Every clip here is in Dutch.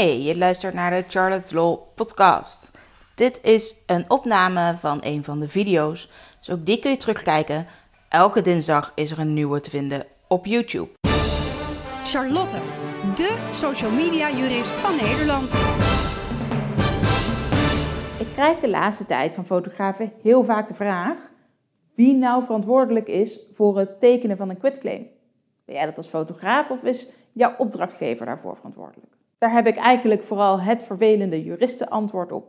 Hey, je luistert naar de Charlotte's Law podcast. Dit is een opname van een van de video's, dus ook die kun je terugkijken. Elke dinsdag is er een nieuwe te vinden op YouTube. Charlotte, de social media jurist van Nederland. Ik krijg de laatste tijd van fotografen heel vaak de vraag wie nou verantwoordelijk is voor het tekenen van een quitclaim. Ben jij dat als fotograaf of is jouw opdrachtgever daarvoor verantwoordelijk? Daar heb ik eigenlijk vooral het vervelende juristenantwoord op.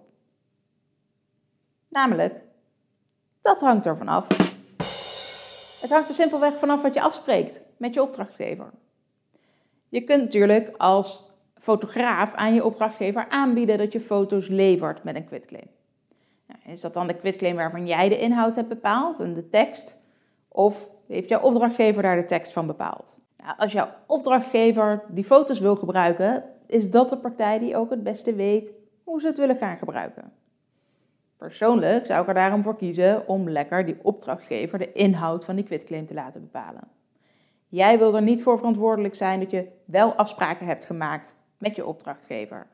Namelijk, dat hangt er vanaf. Het hangt er simpelweg vanaf wat je afspreekt met je opdrachtgever. Je kunt natuurlijk als fotograaf aan je opdrachtgever aanbieden dat je foto's levert met een quitclaim. Is dat dan de quitclaim waarvan jij de inhoud hebt bepaald en de tekst? Of heeft jouw opdrachtgever daar de tekst van bepaald? Nou, als jouw opdrachtgever die foto's wil gebruiken, is dat de partij die ook het beste weet hoe ze het willen gaan gebruiken. Persoonlijk zou ik er daarom voor kiezen om lekker die opdrachtgever de inhoud van die quitclaim te laten bepalen. Jij wil er niet voor verantwoordelijk zijn dat je wel afspraken hebt gemaakt met je opdrachtgever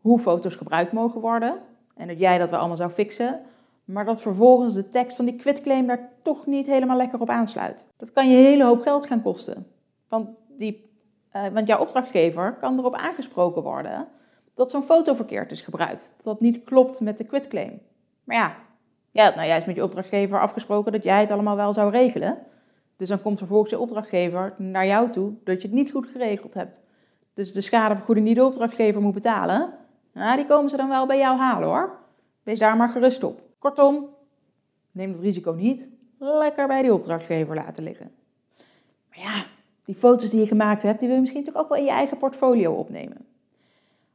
hoe foto's gebruikt mogen worden en dat jij dat wel allemaal zou fixen, maar dat vervolgens de tekst van die quitclaim daar toch niet helemaal lekker op aansluit. Dat kan je een hele hoop geld gaan kosten. Want, die, uh, want jouw opdrachtgever kan erop aangesproken worden dat zo'n foto verkeerd is gebruikt. Dat dat niet klopt met de quitclaim. Maar ja, ja, nou juist met je opdrachtgever afgesproken dat jij het allemaal wel zou regelen. Dus dan komt vervolgens je opdrachtgever naar jou toe dat je het niet goed geregeld hebt. Dus de schadevergoeding die de opdrachtgever moet betalen, nou, die komen ze dan wel bij jou halen hoor. Wees daar maar gerust op. Kortom, neem het risico niet. Lekker bij die opdrachtgever laten liggen. Maar ja, die foto's die je gemaakt hebt, die wil je misschien toch ook wel in je eigen portfolio opnemen.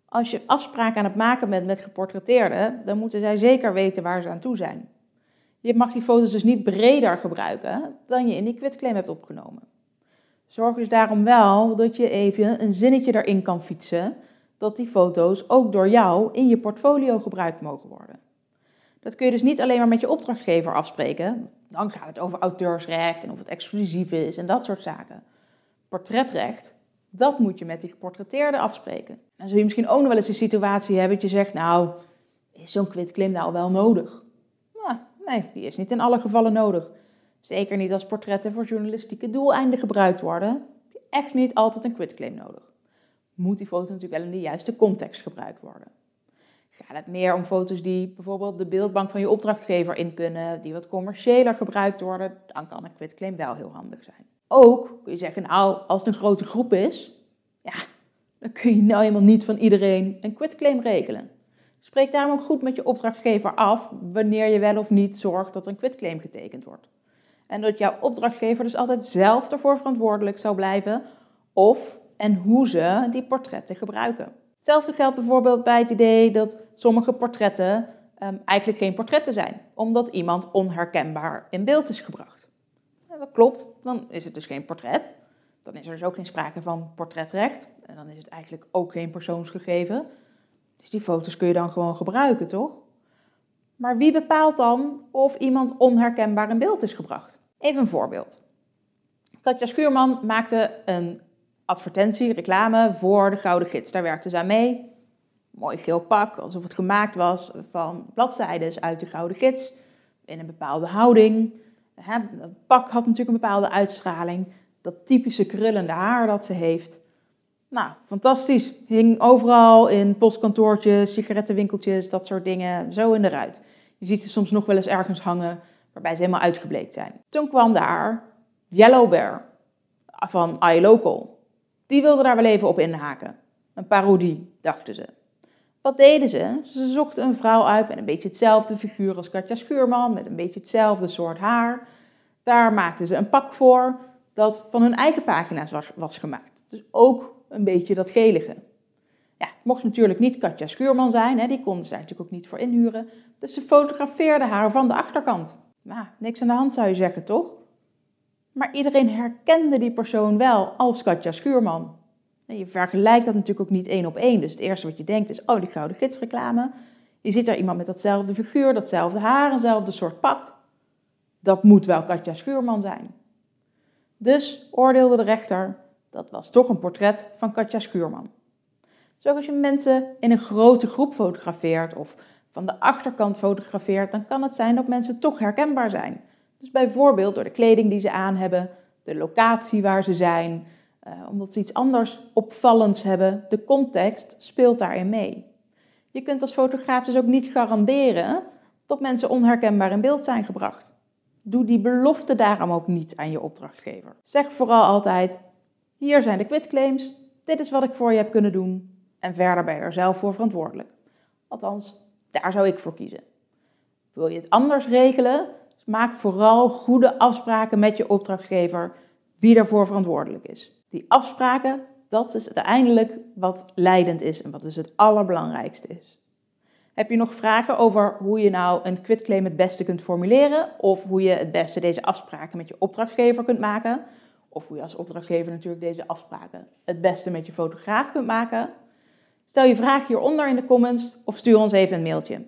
Als je afspraken aan het maken bent met geportretteerden, dan moeten zij zeker weten waar ze aan toe zijn. Je mag die foto's dus niet breder gebruiken dan je in die quitclaim hebt opgenomen. Zorg dus daarom wel dat je even een zinnetje erin kan fietsen dat die foto's ook door jou in je portfolio gebruikt mogen worden. Dat kun je dus niet alleen maar met je opdrachtgever afspreken. Dan gaat het over auteursrecht en of het exclusief is en dat soort zaken. Portretrecht, dat moet je met die geportretteerde afspreken. Dan zul je misschien ook nog wel eens een situatie hebben dat je zegt, nou, is zo'n quitclaim nou wel nodig? Nou, nee, die is niet in alle gevallen nodig. Zeker niet als portretten voor journalistieke doeleinden gebruikt worden. Heb je echt niet altijd een quitclaim nodig moet die foto natuurlijk wel in de juiste context gebruikt worden. Gaat het meer om foto's die bijvoorbeeld de beeldbank van je opdrachtgever in kunnen, die wat commerciëler gebruikt worden, dan kan een quitclaim wel heel handig zijn. Ook kun je zeggen, nou, als het een grote groep is, ja, dan kun je nou helemaal niet van iedereen een quitclaim regelen. Spreek daarom ook goed met je opdrachtgever af wanneer je wel of niet zorgt dat er een quitclaim getekend wordt. En dat jouw opdrachtgever dus altijd zelf ervoor verantwoordelijk zou blijven of en hoe ze die portretten gebruiken. Hetzelfde geldt bijvoorbeeld bij het idee dat sommige portretten um, eigenlijk geen portretten zijn, omdat iemand onherkenbaar in beeld is gebracht. Dat klopt, dan is het dus geen portret. Dan is er dus ook geen sprake van portretrecht en dan is het eigenlijk ook geen persoonsgegeven. Dus die foto's kun je dan gewoon gebruiken, toch? Maar wie bepaalt dan of iemand onherkenbaar in beeld is gebracht? Even een voorbeeld. Katja Schuurman maakte een advertentie, reclame voor de Gouden Gids. Daar werkte ze aan mee. Mooi geel pak, alsof het gemaakt was van bladzijden uit de Gouden Gids. In een bepaalde houding. Het pak had natuurlijk een bepaalde uitstraling. Dat typische krullende haar dat ze heeft. Nou, fantastisch. Hing overal in postkantoortjes, sigarettenwinkeltjes, dat soort dingen, zo in de ruit. Je ziet ze soms nog wel eens ergens hangen, waarbij ze helemaal uitgebleekt zijn. Toen kwam daar Yellow Bear van iLocal. Die wilden daar wel even op inhaken. Een parodie, dachten ze. Wat deden ze? Ze zochten een vrouw uit met een beetje hetzelfde figuur als Katja Schuurman, met een beetje hetzelfde soort haar. Daar maakten ze een pak voor dat van hun eigen pagina's was, was gemaakt. Dus ook een beetje dat gelige. Ja, het mocht natuurlijk niet Katja Schuurman zijn, hè, die konden ze natuurlijk ook niet voor inhuren. Dus ze fotografeerden haar van de achterkant. Nou, niks aan de hand zou je zeggen, toch? Maar iedereen herkende die persoon wel als Katja Schuurman. Je vergelijkt dat natuurlijk ook niet één op één. Dus het eerste wat je denkt is, oh, die gouden gidsreclame. Je ziet daar iemand met datzelfde figuur, datzelfde haar, eenzelfde soort pak. Dat moet wel Katja Schuurman zijn. Dus oordeelde de rechter, dat was toch een portret van Katja Schuurman. Zo als je mensen in een grote groep fotografeert of van de achterkant fotografeert, dan kan het zijn dat mensen toch herkenbaar zijn. Dus bijvoorbeeld door de kleding die ze aan hebben, de locatie waar ze zijn, uh, omdat ze iets anders opvallends hebben. De context speelt daarin mee. Je kunt als fotograaf dus ook niet garanderen dat mensen onherkenbaar in beeld zijn gebracht. Doe die belofte daarom ook niet aan je opdrachtgever. Zeg vooral altijd: hier zijn de quitclaims, dit is wat ik voor je heb kunnen doen en verder ben je er zelf voor verantwoordelijk. Althans, daar zou ik voor kiezen. Wil je het anders regelen? Maak vooral goede afspraken met je opdrachtgever wie daarvoor verantwoordelijk is. Die afspraken, dat is uiteindelijk wat leidend is en wat dus het allerbelangrijkste is. Heb je nog vragen over hoe je nou een quitclaim het beste kunt formuleren? Of hoe je het beste deze afspraken met je opdrachtgever kunt maken? Of hoe je als opdrachtgever natuurlijk deze afspraken het beste met je fotograaf kunt maken? Stel je vraag hieronder in de comments of stuur ons even een mailtje.